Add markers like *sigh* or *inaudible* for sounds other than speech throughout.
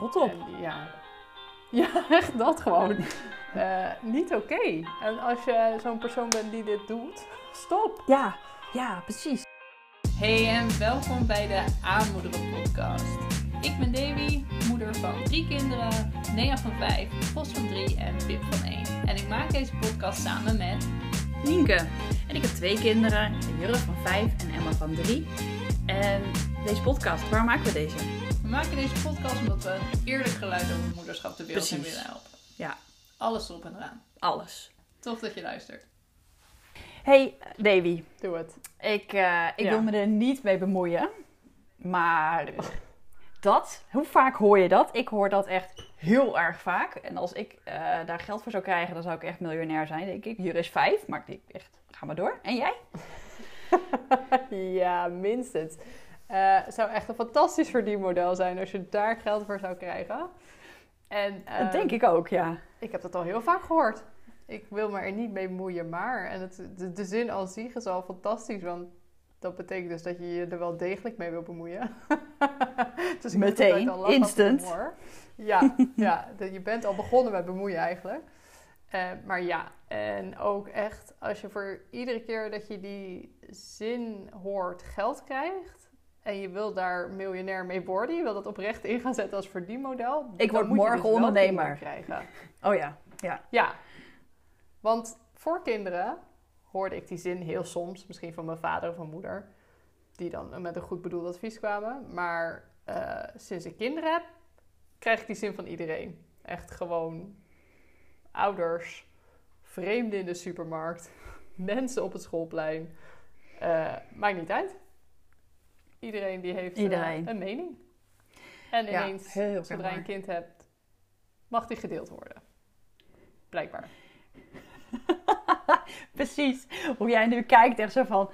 Rot op. En ja, ja, echt dat gewoon. *laughs* Eh, niet oké. En als je zo'n persoon bent die dit doet, stop. Ja, ja, precies. Hey en welkom bij de Aanmoederen podcast. Ik ben Davy, moeder van drie kinderen, Nea van vijf, Vos van drie en Pip van één. En ik maak deze podcast samen met... Nienke. En ik heb twee kinderen, Jurre van vijf en Emma van drie. En deze podcast, waar maken we deze? We maken deze podcast omdat we een eerlijk geluid over moederschap de wereld in Precies. willen helpen. Ja, Alles erop en eraan. alles. Tof dat je luistert. Hey, Davy. Doe het. Ik, eh, ik Ja. wil me er niet mee bemoeien. Maar dat, hoe vaak hoor je dat? Ik hoor dat echt heel erg vaak. En als ik eh, daar geld voor zou krijgen, dan zou ik echt miljonair zijn, denk ik. Jur is vijf, maar ik denk echt, ga maar door. En jij? *laughs* Ja, minstens. Eh zou echt een fantastisch verdienmodel zijn als je daar geld voor zou krijgen. En, dat ehm, denk ik ook, ja. Ik heb dat al heel vaak gehoord. Ik wil me er niet mee moeien, maar. En het, de, de zin als zich is al fantastisch, want dat betekent dus dat je je er wel degelijk mee wil bemoeien. *laughs* dus Meteen, al instant. humor. Ja, *laughs* ja je bent al begonnen met bemoeien eigenlijk. Eh, maar ja, en ook echt als je voor iedere keer dat je die zin hoort geld krijgt... en je wil daar miljonair mee worden, je wil dat oprecht in gaan zetten als verdienmodel... Ik word morgen dus ondernemer. krijgen. Oh ja, ja. Ja, want voor kinderen hoorde ik die zin heel soms, misschien van mijn vader of mijn moeder, die dan met een goed bedoeld advies kwamen. Maar eh, sinds ik kinderen heb, krijg ik die zin van iedereen. Echt gewoon ouders, vreemden in de supermarkt, *laughs* mensen op het schoolplein. Eh, maakt niet uit. Iedereen die heeft eh, een mening. En Ja, ineens, heel zodra je een kind hebt, mag die gedeeld worden. Blijkbaar. *laughs* Precies. Hoe jij nu kijkt, echt zo van...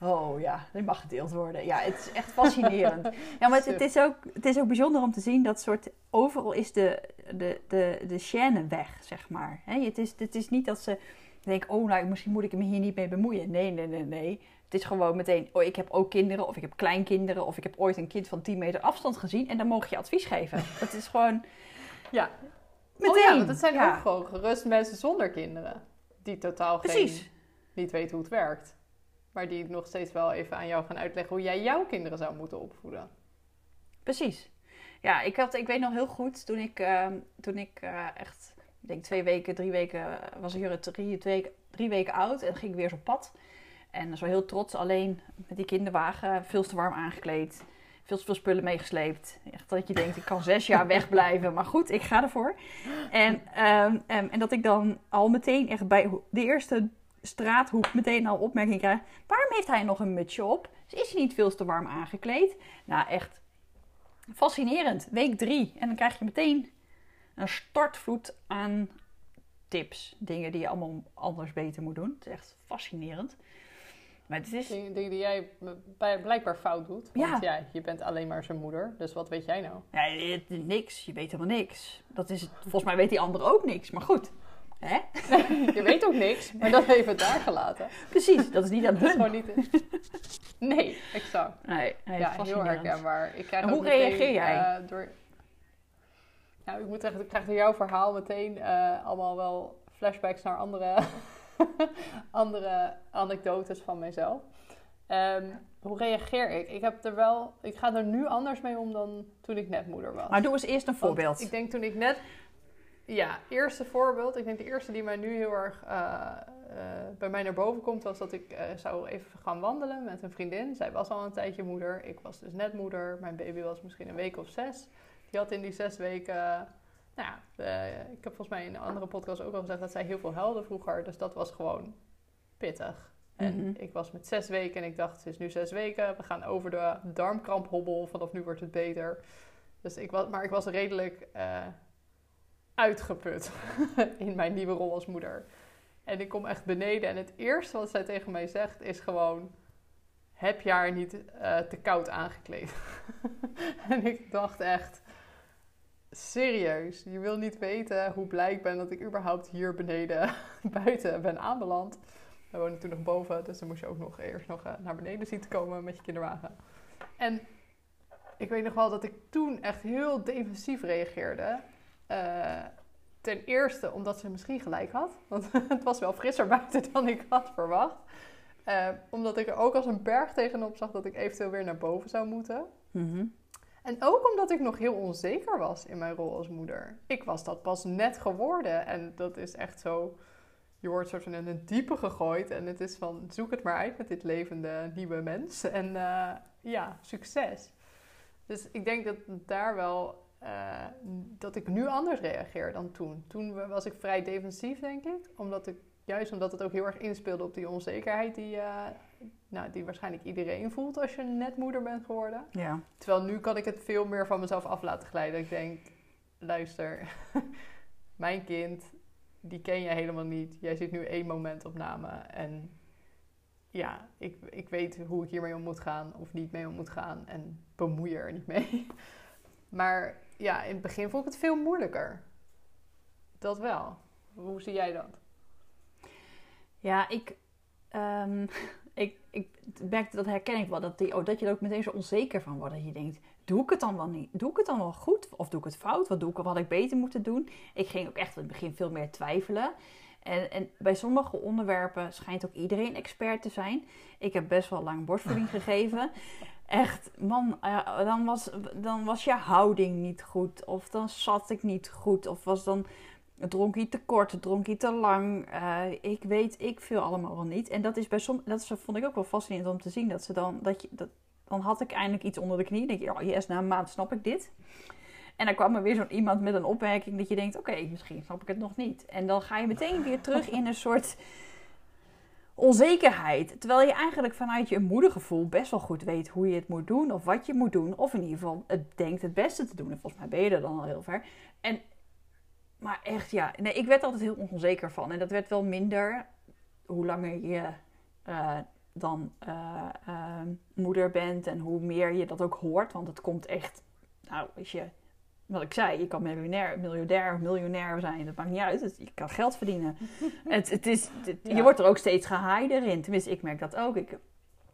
Oh ja, dit mag gedeeld worden. Ja, het is echt fascinerend. *laughs* Ja, maar het, het, is ook, het is ook bijzonder om te zien dat soort... Overal is de, de, de, de chaîne weg, zeg maar. Het, is, het is niet dat ze denken... Oh, nou, misschien moet ik me hier niet mee bemoeien. Nee, nee, nee, nee. Het is gewoon meteen... Oh, ik heb ook kinderen. Of ik heb kleinkinderen. Of ik heb ooit een kind van 10 meter afstand gezien. En dan mogen je advies geven. *laughs* Dat is gewoon... Ja. Meteen. Oh ja, want het zijn Ja. ook gewoon gerust mensen zonder kinderen. Die totaal Precies. geen, niet weten hoe het werkt. Maar die nog steeds wel even aan jou gaan uitleggen hoe jij jouw kinderen zou moeten opvoeden. Precies. Ja, ik, had, ik weet nog heel goed toen ik, ehm, toen ik eh, echt, ik denk twee weken, drie weken, was Jurre drie, twee, drie weken oud en ging ik weer zo op pad. En zo heel trots alleen met die kinderwagen, veel te warm aangekleed, veel te veel spullen meegesleept. Echt dat je denkt, ik kan zes jaar *laughs* wegblijven, maar goed, ik ga ervoor. En, ehm, ehm, en dat ik dan al meteen echt bij de eerste straathoek meteen al opmerking krijg. Waarom heeft hij nog een mutsje op? Is hij niet veel te warm aangekleed? Nou, echt fascinerend. Week drie. En dan krijg je meteen een stortvloed aan tips. Dingen die je allemaal anders beter moet doen. Het is echt fascinerend. Maar het is... Dingen, dingen die jij blijkbaar fout doet. Want Ja. ja. je bent alleen maar zijn moeder. Dus wat weet jij nou? Ja, het- niks. Je weet helemaal niks. Dat is het. Volgens mij weet die ander ook niks. Maar goed. Hè? *laughs* Je weet ook niks, maar dat even daar gelaten. Precies. Dat is niet aan Dat is gewoon niet... Nee, exact. Nee, nee ja, heel herkenbaar. Ik krijg En hoe meteen, reageer jij? eh, door... Nou, ik moet zeggen, ik krijg door jouw verhaal meteen eh, allemaal wel flashbacks naar andere, *laughs* andere anekdotes van mezelf. Ehm, hoe reageer ik? Ik, heb er wel, ik ga er nu anders mee om dan toen ik net moeder was. Maar doe eens eerst een Want voorbeeld. Ik denk toen ik net... Ja, eerste voorbeeld. Ik denk de eerste die mij nu heel erg eh, eh, bij mij naar boven komt... was dat ik eh, zou even gaan wandelen met een vriendin. Zij was al een tijdje moeder. Ik was dus net moeder. Mijn baby was misschien een week of zes. Die had in die zes weken... nou ja, eh, ik heb volgens mij in een andere podcast ook al gezegd... dat zij heel veel huilde vroeger. Dus dat was gewoon pittig. En Mhm. ik was met zes weken en ik dacht, het is nu zes weken. We gaan over de darmkramphobbel. Vanaf nu wordt het beter. Dus ik was, maar ik was redelijk eh, uitgeput *laughs* in mijn nieuwe rol als moeder. En ik kom echt beneden en het eerste wat zij tegen mij zegt is gewoon... Heb je haar niet eh, te koud aangekleed? *laughs* en ik dacht echt... Serieus, je wil niet weten hoe blij ik ben dat ik überhaupt hier beneden *laughs* buiten ben aanbeland. We woonden toen nog boven, dus dan moest je ook nog eerst nog eh, naar beneden zien te komen met je kinderwagen. En ik weet nog wel dat ik toen echt heel defensief reageerde. Eh, ten eerste omdat ze misschien gelijk had. Want *laughs* het was wel frisser buiten dan ik had verwacht. Eh, omdat ik er ook als een berg tegenop zag dat ik eventueel weer naar boven zou moeten. Mhm. En ook omdat ik nog heel onzeker was in mijn rol als moeder. Ik was dat pas net geworden. En dat is echt zo. Je wordt soort van in een diepe gegooid. En het is van zoek het maar uit met dit levende nieuwe mens. En eh, ja, succes. Dus ik denk dat daar wel. eh, dat ik nu anders reageer dan toen. Toen was ik vrij defensief, denk ik. Omdat ik, juist omdat het ook heel erg inspeelde op die onzekerheid die, eh, nou, die waarschijnlijk iedereen voelt als je net moeder bent geworden. Ja. Terwijl nu kan ik het veel meer van mezelf af laten glijden. Ik denk, luister, *laughs* mijn kind, die ken je helemaal niet. Jij ziet nu één momentopname. En ja, ik, ik weet hoe ik hiermee om moet gaan of niet mee om moet gaan. En bemoei je er niet mee. *laughs* Maar ja, in het begin vond ik het veel moeilijker. Dat wel. Hoe zie jij dat? Ja, ik, ehm, ik, ik merk, dat herken ik wel, dat, die, oh, dat je er ook meteen zo onzeker van wordt. Dat je denkt, doe ik het dan wel niet? Doe ik het dan wel goed? Of doe ik het fout? Wat doe ik, wat had ik beter moeten doen? Ik ging ook echt in het begin veel meer twijfelen. En, en bij sommige onderwerpen schijnt ook iedereen expert te zijn. Ik heb best wel lang borstvoeding *laughs* gegeven. Echt, man, eh, dan, was, dan was je houding niet goed. Of dan zat ik niet goed. Of was dan dronk je te kort, dronk je te lang. Eh, ik weet, ik veel allemaal wel niet. En dat is bij som, dat vond ik ook wel fascinerend om te zien. Dat ze dan, dat je, dat, dan had ik eindelijk iets onder de knie. Dan denk je, oh yes, na een maand snap ik dit. En dan kwam er weer zo'n iemand met een opmerking dat je denkt, oké, misschien snap ik het nog niet. En dan ga je meteen weer terug in een soort onzekerheid. Terwijl je eigenlijk vanuit je moedergevoel best wel goed weet hoe je het moet doen of wat je moet doen. Of in ieder geval het denkt het beste te doen. En volgens mij ben je er dan al heel ver. En, maar echt, ja, nee, ik werd altijd heel onzeker van. En dat werd wel minder hoe langer je eh, dan eh, eh, moeder bent en hoe meer je dat ook hoort. Want het komt echt, nou, weet je, wat ik zei, je kan miljonair, miljardair miljonair zijn, dat maakt niet uit. Het- je kan geld verdienen. *laughs* het, het is, het- Ja. Je wordt er ook steeds gehaaidder in. Tenminste, ik merk dat ook. Ik,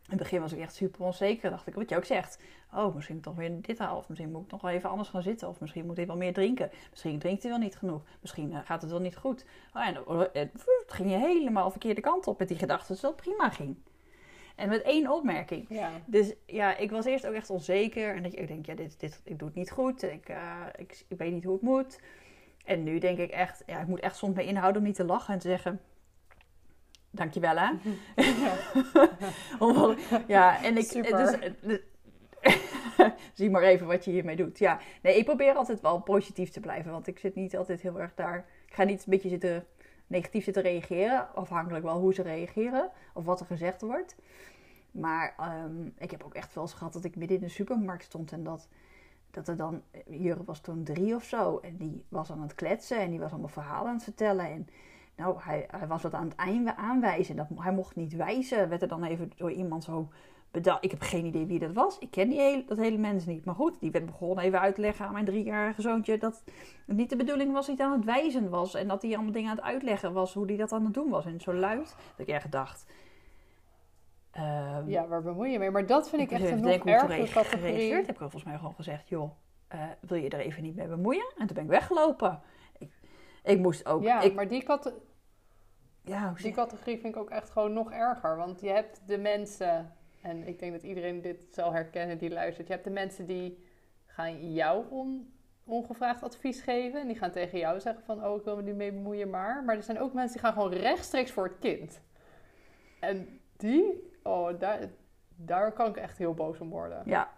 in het begin was ik echt super onzeker. Dacht ik, wat je ook zegt. Oh, misschien toch weer dit halen. Of misschien moet ik nog wel even anders gaan zitten. Of misschien moet hij wel meer drinken. Misschien drinkt hij wel niet genoeg. Misschien eh, gaat het wel niet goed. Oh, en dan- het, ging je helemaal de verkeerde kant op met die gedachte dat het prima ging. En met één opmerking. Ja. Dus ja, ik was eerst ook echt onzeker. En dat je, ik denk, ja, dit, dit, ik doe het niet goed. Ik, eh, ik, ik weet niet hoe het moet. En nu denk ik echt, ja, ik moet echt soms mee inhouden om niet te lachen en te zeggen... Dankjewel, hè. *laughs* Omdat- ja, en ik... Super. Dus, dus- *laughs* zie maar even wat je hiermee doet. Ja, nee, ik probeer altijd wel positief te blijven. Want ik zit niet altijd heel erg daar... Ik ga niet een beetje zitten negatief zitten reageren. Afhankelijk wel hoe ze reageren. Of wat er gezegd wordt. Maar ehm, ik heb ook echt wel eens gehad dat ik midden in de supermarkt stond en dat, dat er dan, Jurre was toen drie of zo, en die was aan het kletsen en die was allemaal verhalen aan het vertellen. En nou, hij, hij was wat aan het eind aanwijzen. Dat, hij mocht niet wijzen, werd er dan even door iemand zo bedacht. Ik heb geen idee wie dat was. Ik ken die hele, dat hele mens niet. Maar goed, die werd begonnen even uit te leggen aan mijn driejarige zoontje dat het niet de bedoeling was dat hij aan het wijzen was. En dat hij allemaal dingen aan het uitleggen was, hoe hij dat aan het doen was. En zo luid, dat ik echt dacht... ehm, ja, waar bemoei je mee? Maar dat vind ik echt even een nog ik ergere categorie. gereageerd heb. Ik heb volgens mij gewoon gezegd, joh, eh, wil je er even niet mee bemoeien? En toen ben ik weggelopen. Ik, ik moest ook... Ja, ik, maar die, cate- ja, die categorie vind ik ook echt gewoon nog erger. Want je hebt de mensen, en ik denk dat iedereen dit zal herkennen die luistert. Je hebt de mensen die gaan jou on- ongevraagd advies geven. En die gaan tegen jou zeggen van, oh, ik wil me niet mee bemoeien, maar. Maar er zijn ook mensen die gaan gewoon rechtstreeks voor het kind. En die, oh, daar, daar kan ik echt heel boos om worden. ja,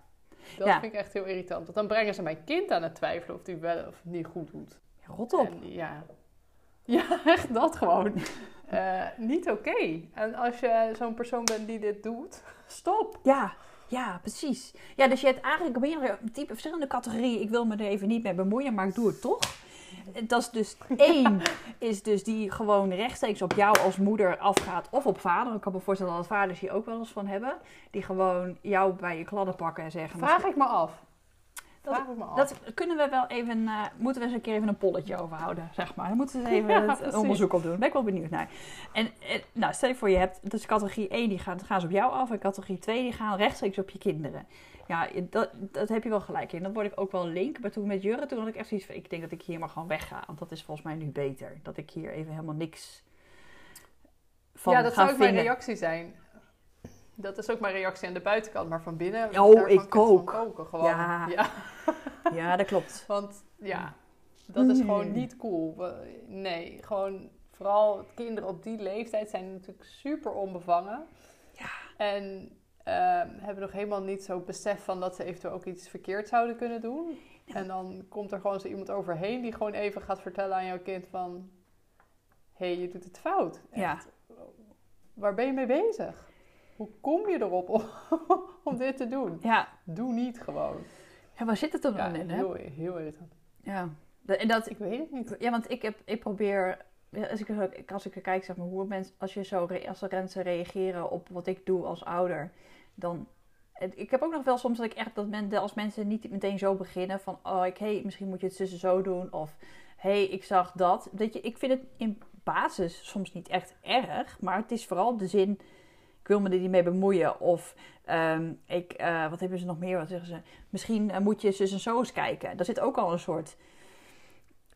Dat Ja. vind ik echt heel irritant. Want dan brengen ze mijn kind aan het twijfelen of hij wel of niet goed doet. rot op. En ja. *laughs* ja, echt dat gewoon. Eh, niet oké. En als je zo'n persoon bent die dit doet, stop. Ja, ja, precies. Ja, dus je hebt eigenlijk meerdere type, verschillende categorieën. Ik wil me er even niet mee bemoeien, maar ik doe het toch. Dat is dus *laughs* één, is dus die gewoon rechtstreeks op jou als moeder afgaat of op vader. Ik kan me voorstellen dat vaders hier ook wel eens van hebben. Die gewoon jou bij je kladden pakken en zeggen... Vraag ik me af. Dat- Vraag ik me af. Dat kunnen we wel even, eh, moeten we eens een keer even een polletje overhouden, zeg maar. Dan moeten we eens *laughs* even Ja, het onderzoek op doen. Daar ben ik wel benieuwd naar. En, en nou, stel je voor, je hebt dus categorie 1, die gaan, gaan ze op jou af. En categorie 2, die gaan rechtstreeks op je kinderen. Ja, dat, dat heb je wel gelijk in. Dan word ik ook wel link. Maar toen met Jurre, toen had ik echt zoiets van, ik denk dat ik hier maar gewoon wegga. Want dat is volgens mij nu beter. Dat ik hier even helemaal niks van ja, dat zou ook mijn reactie zijn. Dat is ook mijn reactie aan de buitenkant, maar van binnen. Oh, ik kan echt van ook. koken, gewoon. Ja. ja. *laughs* Ja, dat klopt. Want ja, dat is gewoon Mm. niet cool. Nee, gewoon vooral kinderen op die leeftijd zijn natuurlijk super onbevangen. Ja. En ehm, hebben nog helemaal niet zo besef van dat ze eventueel ook iets verkeerd zouden kunnen doen. En dan komt er gewoon zo iemand overheen die gewoon even gaat vertellen aan jouw kind van... Hé, hey, je doet het fout. Ja. Echt. Waar ben je mee bezig? Hoe kom je erop om, *laughs* om dit te doen? Ja, Doe niet gewoon. ja waar zit het dan Ja, in, hè? heel, heel irritant. Ja. En dat, Ik weet het niet. Ja, want ik, heb, ik probeer, ja, als ik, als ik er kijk, zeg maar, hoe mensen, als, je zo, als mensen reageren op wat ik doe als ouder, dan. Ik heb ook nog wel soms dat ik echt, dat men, als mensen niet meteen zo beginnen van, oh, ik, hey, misschien moet je het tussen zo doen, of hey, ik zag dat. Dat je, ik vind het in basis soms niet echt erg, maar het is vooral de zin, wil me er niet mee bemoeien, of ehm, ik, eh, wat hebben ze nog meer, wat zeggen ze, misschien eh, moet je zus en zo eens kijken. Daar zit ook al een soort,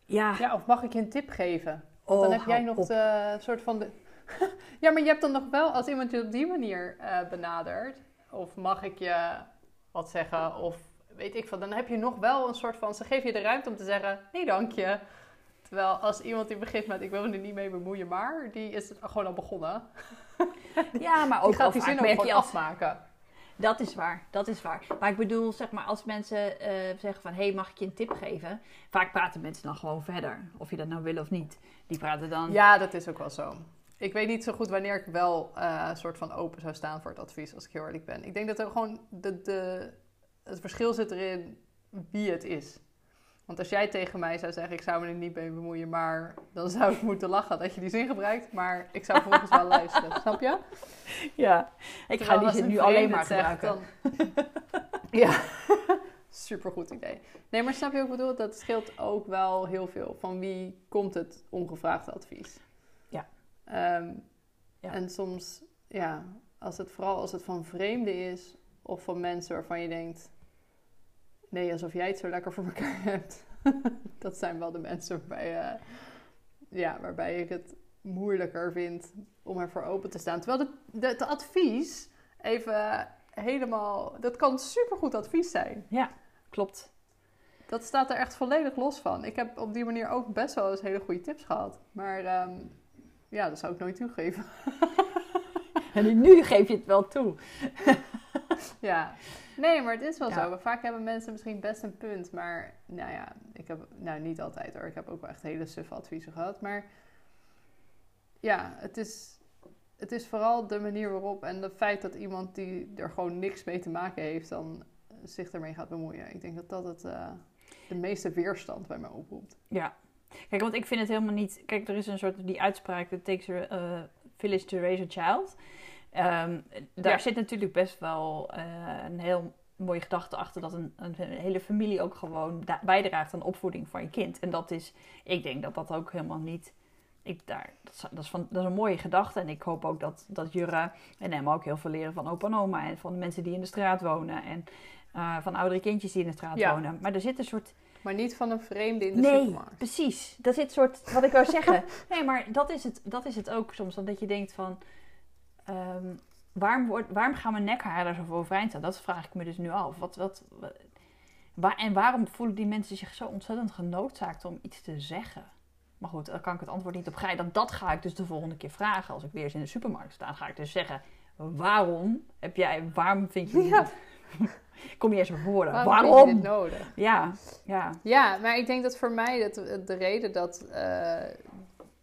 ja, Ja, of mag ik je een tip geven? oh, dan heb jij nog op. de soort van de. *laughs* ja, maar je hebt dan nog wel, als iemand je op die manier eh, benadert, of mag ik je wat zeggen, of weet ik veel, dan heb je nog wel een soort van. Ze geven je de ruimte om te zeggen: nee, dank je. Terwijl als iemand die begint met: ik wil me er niet mee bemoeien, maar die is gewoon al begonnen. *laughs* Ja, maar ook al die zin ook je als... afmaken. Dat is waar, dat is waar. Maar ik bedoel, zeg maar, als mensen eh, zeggen van... hé, hey, mag ik je een tip geven? Vaak praten mensen dan gewoon verder. Of je dat nou wil of niet. Die praten dan... Ja, dat is ook wel zo. Ik weet niet zo goed wanneer ik wel eh, een soort van open zou staan voor het advies, als ik heel eerlijk ben. Ik denk dat er gewoon de, de, het verschil zit erin wie het is. Want als jij tegen mij zou zeggen, ik zou me er niet mee bemoeien, maar dan zou ik moeten lachen dat je die zin gebruikt. Maar ik zou vervolgens wel luisteren, *laughs* snap je? Ja. Ik Terwijl ga die zin nu alleen maar zegt, gebruiken. dan- *laughs* ja, *laughs* supergoed idee. Nee, maar snap je wat ik bedoel? Dat scheelt ook wel heel veel. Van wie komt het ongevraagde advies? Ja. Ehm, Ja. En soms, ja, als het, vooral als het van vreemden is... of van mensen waarvan je denkt... nee, alsof jij het zo lekker voor elkaar *laughs* hebt. dat zijn wel de mensen waarbij, eh, ja, waarbij ik het moeilijker vind om ervoor open te staan. Terwijl het advies even helemaal... Dat kan supergoed advies zijn. Klopt. Dat staat er echt volledig los van. Ik heb op die manier ook best wel eens hele goede tips gehad. Maar ehm, ja, dat zou ik nooit toegeven. *laughs* En nu geef je het wel toe. *laughs* Ja, nee, maar het is wel Ja. zo. Vaak hebben mensen misschien best een punt, maar nou ja, ik heb, nou niet altijd hoor. Ik heb ook wel echt hele suffe adviezen gehad. Maar ja, het is, het is vooral de manier waarop en het feit dat iemand die er gewoon niks mee te maken heeft, dan zich ermee gaat bemoeien. Ik denk dat dat het, eh, de meeste weerstand bij mij oproept. Ja. Kijk, want ik vind het helemaal niet... Kijk, er is een soort die uitspraak... It takes a uh, village to raise a child. Ehm, daar Ja. zit natuurlijk best wel eh, een heel mooie gedachte achter... dat een, een hele familie ook gewoon bijdraagt aan de opvoeding van je kind. En dat is... Ik denk dat dat ook helemaal niet... Ik, daar, dat, is, dat, is van, dat is een mooie gedachte. En ik hoop ook dat, dat Jura en Emma ook heel veel leren van opa en oma... en van de mensen die in de straat wonen... en eh, van oudere kindjes die in de straat Ja. wonen. Maar er zit een soort... Maar niet van een vreemde in de Nee, supermarkt. precies. Dat zit soort, wat ik wou zeggen. *laughs* Nee, maar dat is het, dat is het ook soms. Dat je denkt van, ehm, waarom, wordt, waarom gaan mijn nekharen er zo overeind staan? Dat vraag ik me dus nu af. Wat, wat, wat- waar, en waarom voelen die mensen zich zo ontzettend genoodzaakt om iets te zeggen? Maar goed, daar kan ik het antwoord niet op geven. Dat, dat ga ik dus de volgende keer vragen. Als ik weer eens in de supermarkt sta, ga ik dus zeggen... Waarom heb jij, waarom vind je *laughs* Ja. Kom je eens op woorden. Waarom, Waarom? dit nodig? Ja, ja. Ja, maar ik denk dat voor mij dat, de reden dat, eh,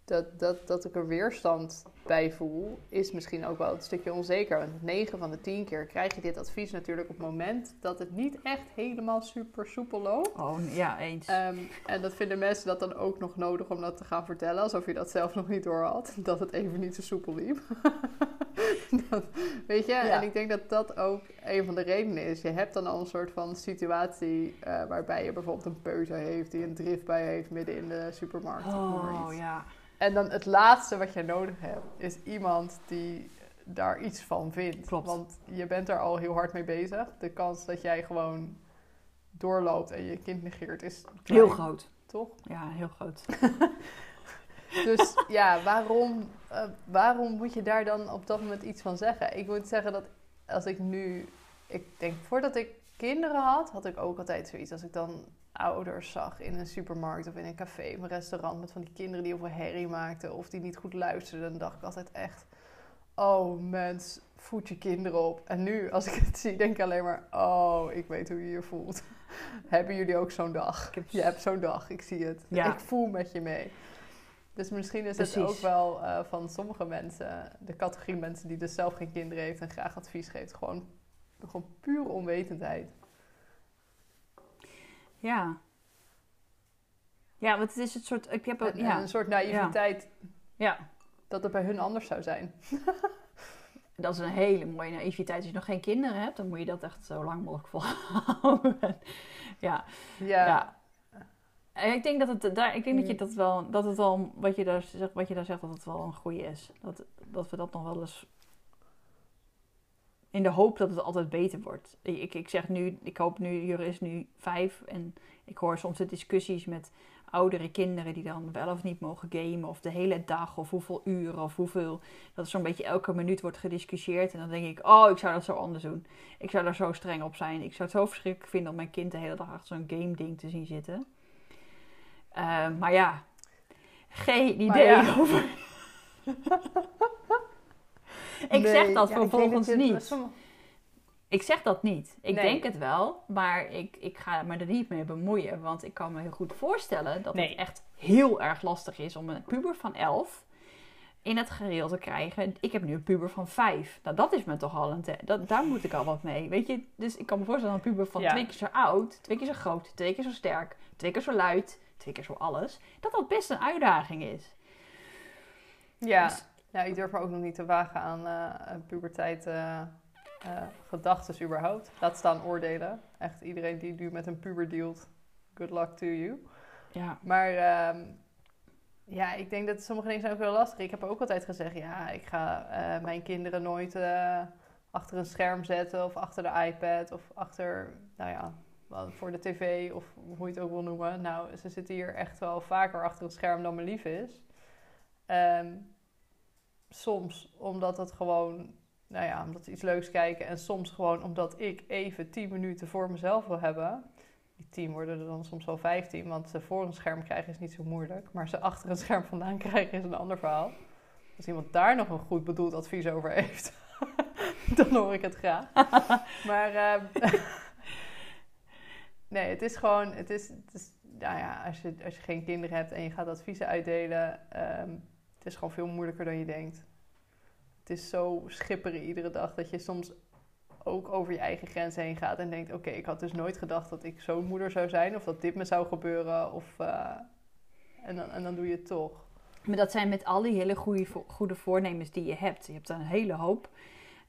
dat, dat, dat ik er weerstand bij voel, is misschien ook wel een stukje onzeker. Want 9 van de 10 keer krijg je dit advies natuurlijk op het moment dat het niet echt helemaal super soepel loopt. Oh, ja, eens. Ehm, en dat vinden mensen dat dan ook nog nodig om dat te gaan vertellen, alsof je dat zelf nog niet door had, *laughs* dat het even niet zo soepel liep. *laughs* Dat- weet je? Ja. En ik denk dat dat ook een van de redenen is. Je hebt dan al een soort van situatie eh, waarbij je bijvoorbeeld een peuter heeft die een driftbui heeft midden in de supermarkt. Oh ja. En dan het laatste wat je nodig hebt is iemand die daar iets van vindt. Klopt. Want je bent er al heel hard mee bezig. De kans dat jij gewoon doorloopt en je kind negeert is klein, Heel groot. toch? Ja, heel groot. *laughs* *laughs* Dus ja, waarom, eh, waarom moet je daar dan op dat moment iets van zeggen? Ik moet zeggen dat als ik nu... Ik denk, voordat ik kinderen had, had ik ook altijd zoiets. Als ik dan ouders zag in een supermarkt of in een café of een restaurant... met van die kinderen die veel herrie maakten of die niet goed luisterden... dan dacht ik altijd echt... Oh mens, voed je kinderen op. En nu, als ik het *laughs* zie, denk ik alleen maar... Oh, ik weet hoe je je voelt. *laughs* Hebben jullie ook zo'n dag? Ik heb- Je hebt zo'n dag, ik zie het. Ja. Ik voel met je mee. Dus misschien is het ook wel eh, van sommige mensen, de categorie mensen die dus zelf geen kinderen heeft en graag advies geeft, gewoon, gewoon pure onwetendheid. Ja. Ja, want het is het soort... Ik heb ook... En, en Ja. een soort naïviteit ja. dat het bij hun anders zou zijn. *laughs* Dat is een hele mooie naïviteit. Als je nog geen kinderen hebt, dan moet je dat echt zo lang mogelijk volhouden. *laughs* ja, Ja, ja. En ik denk dat het daar, ik denk dat je Mm. dat wel, dat het wel, wat je daar zegt, wat je daar zegt, dat het wel een goede is. Dat, dat we dat nog wel eens, in de hoop dat het altijd beter wordt. Ik, ik zeg nu, ik hoop nu, Jure is nu vijf en ik hoor soms de discussies met oudere kinderen die dan wel of niet mogen gamen of de hele dag of hoeveel uren of hoeveel, dat zo'n beetje elke minuut wordt gediscussieerd. En dan denk ik, oh, ik zou dat zo anders doen. Ik zou daar zo streng op zijn. Ik zou het zo verschrikkelijk vinden om mijn kind de hele dag achter zo'n game ding te zien zitten. Eh, maar ja, geen idee ja. over. *laughs* ik Nee, zeg dat ja, vervolgens niet. Ik zeg dat niet. Ik Nee. denk het wel, maar ik, ik ga me er niet mee bemoeien. Want ik kan me heel goed voorstellen dat Nee. het echt heel erg lastig is om een puber van 11 in het gereel te krijgen. Ik heb nu een puber van 5. Nou, dat is me toch al een... te- Dat, daar moet ik al wat mee. Weet je, dus ik kan me voorstellen dat een puber van Ja. twee keer zo oud, twee keer zo groot, twee keer zo sterk, twee keer zo luid, twee keer zo alles, dat dat best een uitdaging is. Ja, Dus- nou, ik durf me ook nog niet te wagen aan eh puberteit eh gedachten überhaupt. Laat staan oordelen. Echt iedereen die nu met een puber dealt, good luck to you. Ja, Maar ehm, ja, ik denk dat sommige dingen zijn ook heel lastig. Ik heb ook altijd gezegd, ja, ik ga mijn kinderen nooit achter een scherm zetten of achter de iPad of achter, nou ja, voor de tv of hoe je het ook wil noemen. Nou, ze zitten hier echt wel vaker achter een scherm dan me lief is. Ehm, soms omdat het gewoon, nou ja, omdat ze iets leuks kijken en soms gewoon omdat ik even 10 minuten voor mezelf wil hebben. Die 10 worden er dan soms wel 15, want ze voor een scherm krijgen is niet zo moeilijk. Maar ze achter een scherm vandaan *laughs* krijgen is een ander verhaal. Als iemand daar nog een goed bedoeld advies over heeft, *laughs* dan hoor ik het graag. *laughs* maar ehm, nee, het is gewoon, het is, het is nou ja, als je, als je geen kinderen hebt en je gaat adviezen uitdelen, ehm, het is gewoon veel moeilijker dan je denkt. Het is zo schipperen iedere dag dat je soms ook over je eigen grens heen gaat en denkt: Oké, ik had dus nooit gedacht dat ik zo'n moeder zou zijn of dat dit me zou gebeuren. Of, eh, en, dan, en dan doe je het toch. Maar dat zijn met al die hele goede, goede voornemens die je hebt. Je hebt een hele hoop.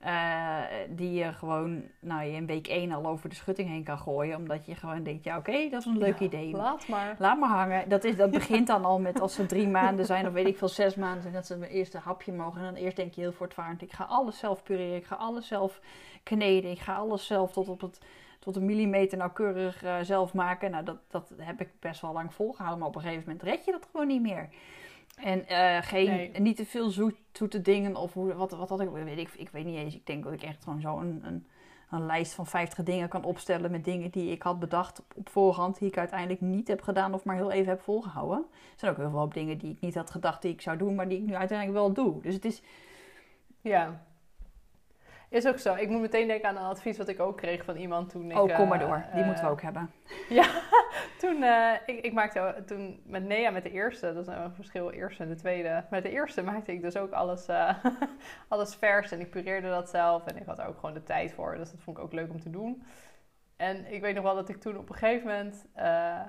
Eh, die je gewoon nou, je in week 1 al over de schutting heen kan gooien. Omdat je gewoon denkt, ja oké, dat is een leuk Ja, idee. Laat maar. Laat maar hangen. Dat, is, dat *laughs* begint dan al met als ze drie maanden zijn of weet ik veel, zes maanden zijn. Dat ze mijn eerste hapje mogen. En dan eerst denk je heel voortvarend, ik ga alles zelf pureren. Ik ga alles zelf kneden. Ik ga alles zelf tot op het tot een millimeter nauwkeurig eh, zelf maken. Nou, dat, dat heb ik best wel lang volgehouden. Maar op een gegeven moment red je dat gewoon niet meer. En eh, geen, Nee. niet te veel zoet, zoete dingen. Of hoe, wat, wat had ik, weet ik, ik weet niet eens. Ik denk dat ik echt gewoon zo een, een, een lijst van 50 dingen kan opstellen. Met dingen die ik had bedacht op, op voorhand. Die ik uiteindelijk niet heb gedaan of maar heel even heb volgehouden. Er zijn ook heel veel dingen die ik niet had gedacht die ik zou doen. Maar die ik nu uiteindelijk wel doe. Dus het is, Ja. Is ook zo. Ik moet meteen denken aan een advies wat ik ook kreeg van iemand toen ik... oh kom maar door. Die eh, moeten we ook hebben. *laughs* Toen, eh, ik, ik maakte toen met Nea met de eerste, dat is een verschil, eerste en de tweede. Met de eerste maakte ik dus ook alles, eh, *laughs* alles vers en ik pureerde dat zelf en ik had er ook gewoon de tijd voor. Dus dat vond ik ook leuk om te doen. En ik weet nog wel dat ik toen op een gegeven moment, eh,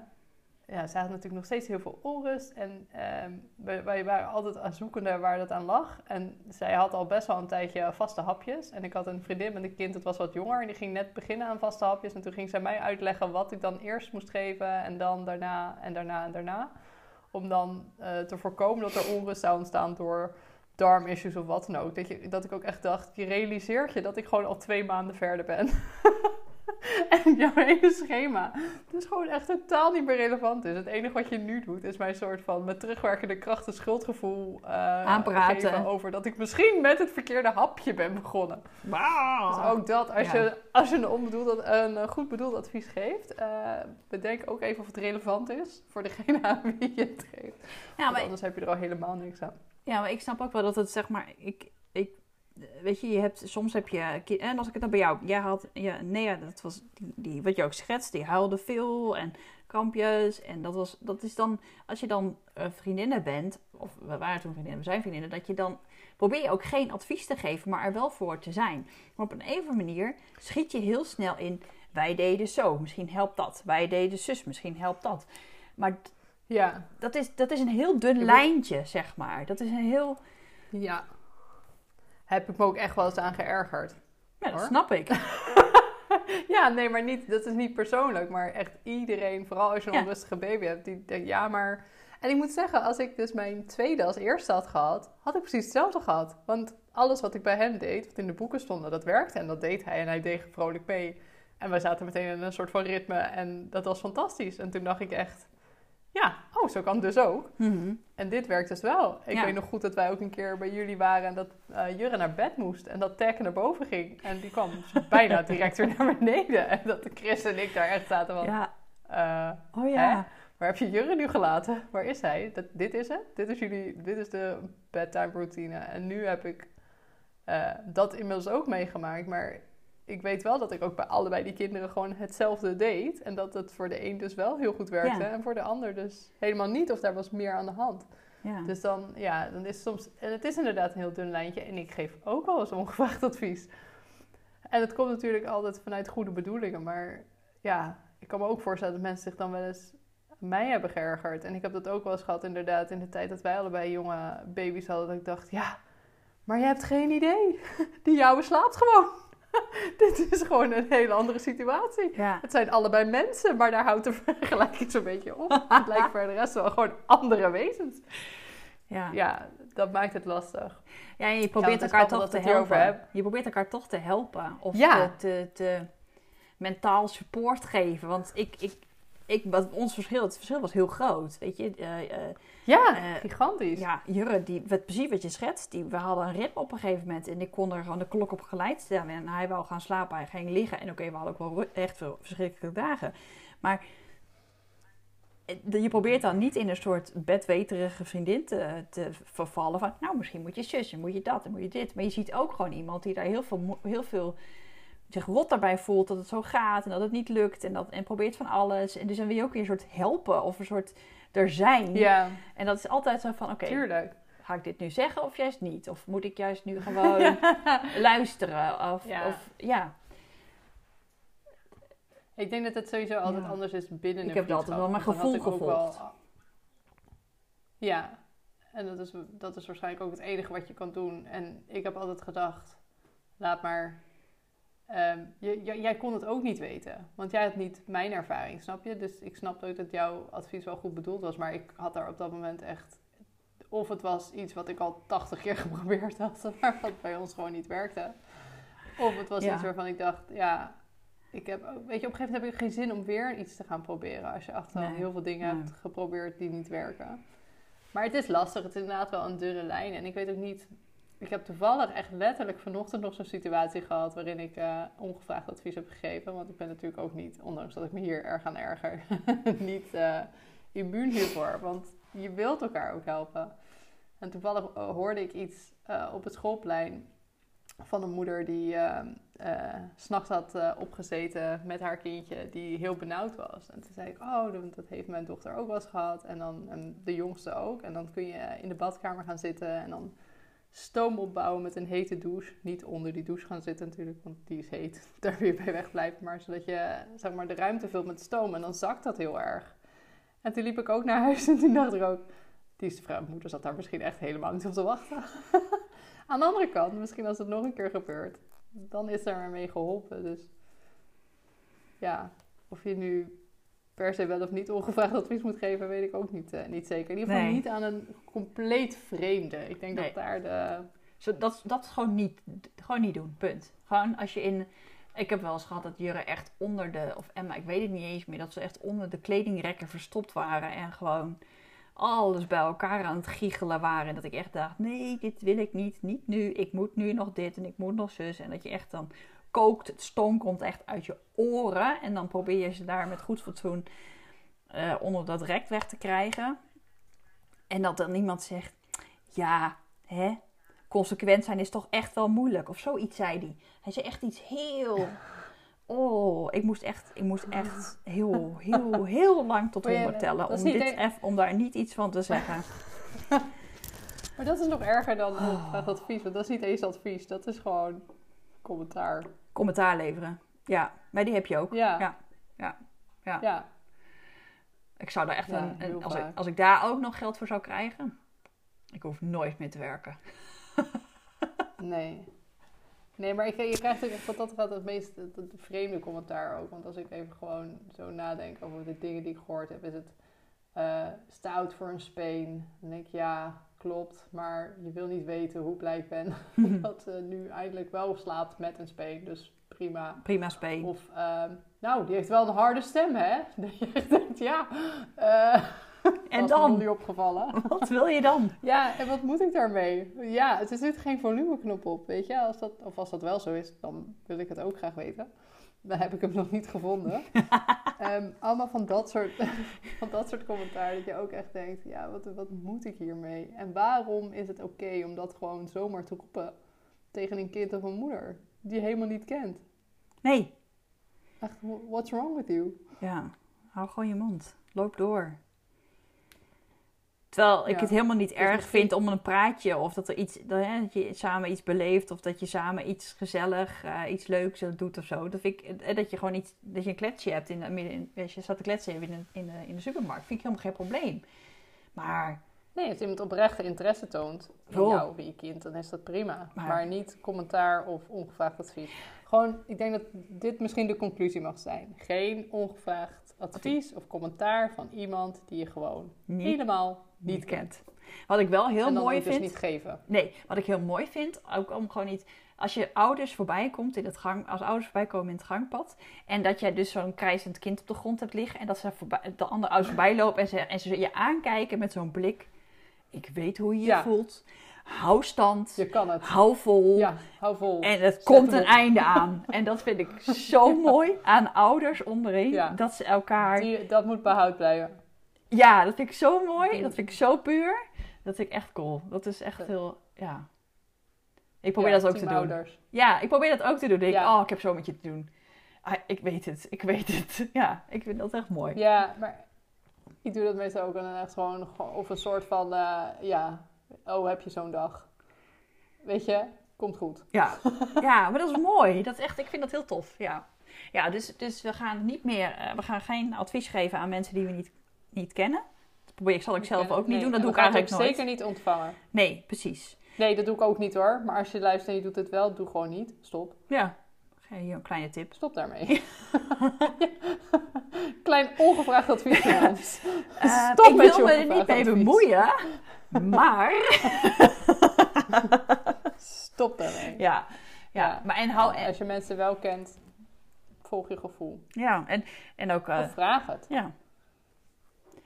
ja, had natuurlijk nog steeds heel veel onrust. En ehm, wij, wij waren altijd aan zoekende waar dat aan lag. En zij had al best wel een tijdje vaste hapjes. En ik had een vriendin met een kind, dat was wat jonger. En die ging net beginnen aan vaste hapjes. En toen ging zij mij uitleggen wat ik dan eerst moest geven. En dan daarna en daarna en daarna. Om dan eh, te voorkomen dat er onrust zou ontstaan door darmissues of wat dan ook. Dat, je, dat ik ook echt dacht, je realiseert je dat ik gewoon al twee maanden verder ben. *laughs* *laughs* en jouw hele schema dus gewoon echt totaal niet meer relevant is. Het enige wat je nu doet, is mijn soort van met terugwerkende kracht een schuldgevoel uh, Aanpraten. geven over dat ik misschien met het verkeerde hapje ben begonnen. Wow. Dus ook dat, als, Ja. je, als je een, onbedoeld, een eh, goed bedoeld advies geeft, eh, bedenk ook even of het relevant is voor degene aan wie je het geeft. Ja, Want maar anders heb je er al helemaal niks aan. Ja, maar ik snap ook wel dat het zeg maar. Ik, ik, weet je, je hebt, soms heb je. En als ik het dan bij jou. Jij had. Ja, nee, ja, dat was. Die, die, wat je ook schetst, die huilde veel. En kampjes. En dat was. Dat is dan. Als je dan eh, vriendinnen bent. Of we waren toen vriendinnen, we zijn vriendinnen. Dat je dan. Probeer je ook geen advies te geven, maar er wel voor te zijn. Maar op een even manier schiet je heel snel in. Wij deden zo, misschien helpt dat. Wij deden zus, misschien helpt dat. Maar Ja, dat is, dat is een heel dun lijntje, zeg maar. Dat is een heel. ja. Heb ik me ook echt wel eens aan geërgerd. Ja, dat Hoor. snap ik. *laughs* Ja, nee, maar niet, dat is niet persoonlijk. Maar echt iedereen, vooral als je een Ja. onrustige baby hebt, die denkt, ja, maar... En ik moet zeggen, als ik dus mijn tweede als eerste had gehad, had ik precies hetzelfde gehad. Want alles wat ik bij hem deed, wat in de boeken stond, dat werkte. En dat deed hij en hij deed vrolijk mee. En wij zaten meteen in een soort van ritme en dat was fantastisch. En toen dacht ik echt, ja, oh, zo kan het dus ook. Mhm. En dit werkt dus wel. Ik Ja. weet nog goed dat wij ook een keer bij jullie waren en dat eh Jurre naar bed moest en dat Tekken naar boven ging. En die kwam *laughs* bijna direct weer naar beneden. En dat Chris en ik daar echt zaten van, Ja, eh, oh ja. waar heb je Jurre nu gelaten? Waar is hij? Dat, dit is het? Dit is, jullie, dit is de bedtime routine. En nu heb ik eh, dat inmiddels ook meegemaakt. Maar ik weet wel dat ik ook bij allebei die kinderen gewoon hetzelfde deed. En dat het voor de een dus wel heel goed werkte Ja. en voor de ander dus helemaal niet. Of daar was meer aan de hand. ja. Dus dan, ja, dan is het soms... En het is inderdaad een heel dun lijntje. En ik geef ook wel eens ongevraagd advies. En het komt natuurlijk altijd vanuit goede bedoelingen. Maar ja, ik kan me ook voorstellen dat mensen zich dan wel eens aan mij hebben geërgerd. En ik heb dat ook wel eens gehad inderdaad in de tijd dat wij allebei jonge baby's hadden. Dat ik dacht, ja, maar je hebt geen idee. *laughs* Die jouwe slaapt gewoon. *laughs* Dit is gewoon een hele andere situatie. ja. Het zijn allebei mensen, maar daar houdt de *laughs* vergelijking zo'n beetje op. Het lijkt voor de rest wel gewoon andere wezens. Ja. Ja, dat maakt het lastig. Ja, en je probeert elkaar toch te helpen. Je probeert elkaar toch te helpen. Of Ja. te, te, te mentaal support geven. Want ik, ik, ik, wat ons verschil, het verschil was heel groot. Weet je, eh, eh, Ja, Eh, gigantisch. ja, Jurre, die, wat, precies wat je schetst, die, we hadden een ritme op een gegeven moment. En ik kon er gewoon de klok op geleid stellen. En hij wou gaan slapen, hij ging liggen. En oké, we hadden ook wel echt veel verschrikkelijke dagen. Maar je probeert dan niet in een soort bedweterige vriendin te, te vervallen. Van, nou, misschien moet je zus, en moet je dat, moet je dit. Maar je ziet ook gewoon iemand die daar heel veel, heel veel zich rot daarbij voelt. Dat het zo gaat en dat het niet lukt. En, dat, en probeert van alles. En dus dan wil je ook weer een soort helpen of een soort er zijn. Ja, En dat is altijd zo van, oké, ga ik dit nu zeggen of juist niet? Of moet ik juist nu *laughs* gewoon luisteren? Of Ja. Of, ja. Ik denk dat het sowieso altijd Ja. anders is binnen Ik een heb het altijd wel mijn gevoel wel- gevolgd. Ja, en dat is, dat is waarschijnlijk ook het enige wat je kan doen. En ik heb altijd gedacht, laat maar... ehm, je, jij kon het ook niet weten, want jij had niet mijn ervaring, snap je? Dus ik snapte ook dat jouw advies wel goed bedoeld was, maar ik had daar op dat moment echt... Of het was iets wat ik al 80 keer *laughs* geprobeerd had, *laughs* maar wat bij ons gewoon niet werkte. Of het was Ja. iets waarvan ik dacht, ja, ik heb, weet je, op een gegeven moment heb ik geen zin om weer iets te gaan proberen. Als je achteraf Nee. heel veel dingen Nee. hebt geprobeerd die niet werken. Maar het is lastig, het is inderdaad wel een dunne lijn. En ik weet ook niet, ik heb toevallig echt letterlijk vanochtend nog zo'n situatie gehad waarin ik eh, ongevraagd advies heb gegeven. Want ik ben natuurlijk ook niet, ondanks dat ik me hier erg aan erger, *laughs* niet eh, immuun hiervoor. Want je wilt elkaar ook helpen. En toevallig eh, hoorde ik iets op het schoolplein van een moeder die 's s'nachts had opgezeten met haar kindje, die heel benauwd was. En toen zei ik, oh, dat heeft mijn dochter ook wel eens gehad. En dan en de jongste ook. En dan kun je in de badkamer gaan zitten en dan stoom opbouwen met een hete douche. Niet onder die douche gaan zitten natuurlijk, want die is heet. *laughs* Daar weer bij wegblijven. Maar zodat je zeg maar, de ruimte vult met stoom en dan zakt dat heel erg. En toen liep ik ook naar huis en toen dacht ik ook... Die is de vrouw, moeder zat daar misschien echt helemaal niet op te wachten. *laughs* Aan de andere kant, misschien als het nog een keer gebeurt, dan is er mee geholpen. Dus ja, of je nu per se wel of niet ongevraagd advies moet geven, weet ik ook niet, uh, niet zeker. In ieder geval Nee. niet aan een compleet vreemde. Ik denk Nee. dat daar de... Zo, dat, dat gewoon niet, gewoon niet doen, punt. Gewoon als je in... Ik heb wel eens gehad dat Jurre echt onder de... Of Emma, ik weet het niet eens meer. Dat ze echt onder de kledingrekken verstopt waren. En gewoon alles bij elkaar aan het giechelen waren. En dat ik echt dacht, nee, dit wil ik niet. Niet nu. Ik moet nu nog dit en ik moet nog zus. En dat je echt dan kookt. Het stoom komt echt uit je oren. En dan probeer je ze daar met goed fatsoen eh, onder dat rek weg te krijgen. En dat dan iemand zegt, ja, hè, consequent zijn is toch echt wel moeilijk. Of zoiets zei hij. Hij zei echt iets heel... Oh, ik moest echt, ik moest echt heel, heel, heel lang tot honderd tellen. Om, dit de- om daar niet iets van te zeggen. *laughs* Maar dat is nog erger dan Oh. advies. Want dat is niet eens advies, dat is gewoon commentaar. Commentaar leveren. Ja, maar die heb je ook. Ja, Ja, ja, ja. ja. Ik zou daar echt Ja, een... als, ik, als ik daar ook nog geld voor zou krijgen... Ik hoef nooit meer te werken. *laughs* Nee. Nee, maar ik, je krijgt ook wat dat gaat het meest het, het vreemde commentaar ook. Want als ik even gewoon zo nadenk over de dingen die ik gehoord heb, is het eh stout voor een speen. Dan denk ik, ja, klopt. Maar je wil niet weten hoe blij ik ben *laughs* *laughs* dat ze nu eindelijk wel slaapt met een speen. Dus prima. Prima speen. Of, ehm, nou, die heeft wel een harde stem, hè? *laughs* Dat je denkt, ja. eh En dan? niet opgevallen. Wat wil je dan? Ja, en wat moet ik daarmee? Ja, er zit geen volumeknop op, weet je. Als dat, of als dat wel zo is, dan wil ik het ook graag weten. Dan heb ik hem nog niet gevonden. *laughs* Ehm, allemaal van dat, soort, *laughs* van dat soort commentaar dat je ook echt denkt... Ja, wat, wat moet ik hiermee? En waarom is het oké om dat gewoon zomaar te roepen tegen een kind of een moeder... die je helemaal niet kent? Nee. Echt, what's wrong with you? Ja, hou gewoon je mond. Loop door. Terwijl ik Ja. het helemaal niet erg misschien- vind om een praatje of dat er iets, dat, hè, dat je samen iets beleeft of dat je samen iets gezellig, eh, iets leuks doet of zo. Dat vind ik, eh, dat je gewoon iets, dat je een kletsje hebt in, in, als je staat te kletsen in de, in, de, in de supermarkt, vind ik helemaal geen probleem. Maar Nee, als iemand oprechte interesse toont in Oh. jou of in je kind, dan is dat prima. Maar- Maar, niet commentaar of ongevraagd advies. Gewoon, ik denk dat dit misschien de conclusie mag zijn. Geen ongevraagd advies of commentaar van iemand die je gewoon niet, helemaal niet niet kent. kent. Wat ik wel heel en dan mooi dus vind. niet geven. Nee, wat ik heel mooi vind, ook om gewoon niet. Als je ouders voorbij komt in het gang, als ouders voorbij komen in het gangpad. En dat jij dus zo'n krijzend kind op de grond hebt liggen. En dat ze voorbij, de andere ouders voorbij lopen en ze, en ze je aankijken met zo'n blik. Ik weet hoe je je voelt. Hou stand. Je kan het. Hou vol. Ja, hou vol. En het Zet komt een einde aan. *laughs* En dat vind ik zo mooi aan ouders. Ja. Dat ze elkaar. Die, dat moet behoud blijven. Ja, dat vind ik zo mooi. Dat vind ik zo puur. Dat vind ik echt cool. Dat is echt heel. Ja. Ik probeer Ja, dat ook te team doen. ouders. Ja, ik probeer dat ook te doen. Ik denk, Ja. oh, ik heb zo met je te doen. Ah, ik weet het, ik weet het. *laughs* Ja, ik vind dat echt mooi. Ja, maar ik doe dat meestal ook en dan echt gewoon of een soort van, eh, ja, oh heb je zo'n dag. Weet je, komt goed. Ja, *laughs* ja maar dat is mooi. Dat is echt, ik vind dat heel tof. Ja, ja dus, dus we gaan niet meer, eh, we gaan geen advies geven aan mensen die we niet, niet kennen. Dat probeer ik, zal ik zelf ook niet Nee, doen. Dat en doe ik eigenlijk nooit. zeker niet ontvangen. Nee, precies. Nee, dat doe ik ook niet hoor. Maar als je luistert en je doet het wel, doe gewoon niet. Stop. Ja, je een kleine tip. Stop daarmee. *laughs* Klein ongevraagd advies. Eh, Stop ik met wil me er niet mee bemoeien, maar *laughs* Stop daarmee. ja, ja, Ja. maar en hou en, Als je mensen wel kent, volg je gevoel. ja, en, en ook, Of vraag het. ja.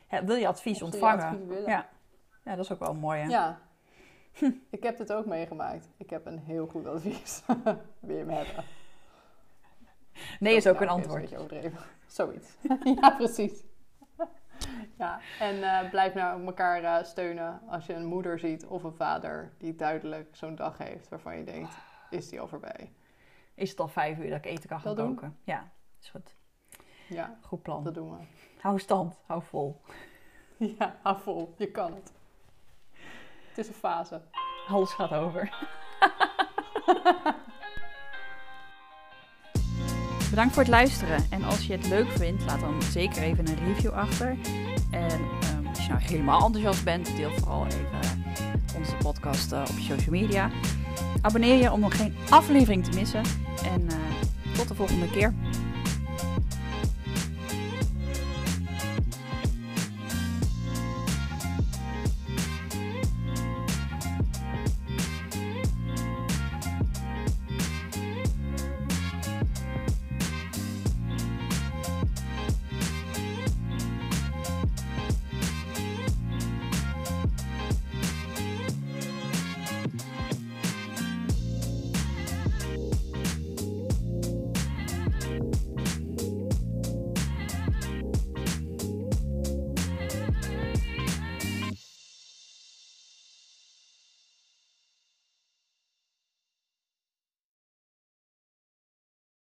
Ja, Wil je advies je ontvangen? advies. Ja. ja, dat is ook wel mooi. Hè? Ja. Ik heb dit ook meegemaakt. Ik heb een heel goed advies. *laughs* Wil je hem hebben? *laughs* Nee is ook een antwoord. is beetje overdreven. *laughs* Zoiets. *laughs* ja, precies. ja, en eh, blijf nou elkaar eh, steunen als je een moeder ziet of een vader die duidelijk zo'n dag heeft waarvan je denkt, is die al voorbij? Is het al vijf uur dat ik eten kan gaan Dat doen? Ja, is goed. Ja, Goed plan. dat doen we. Hou stand, hou vol. Ja, hou vol. Je kan het. Het is een fase. Alles gaat over. Bedankt voor het luisteren. En als je het leuk vindt, laat dan zeker even een review achter. En ehm, als je nou helemaal enthousiast bent, deel vooral even onze podcast op je social media. Abonneer je om nog geen aflevering te missen. En tot de volgende keer.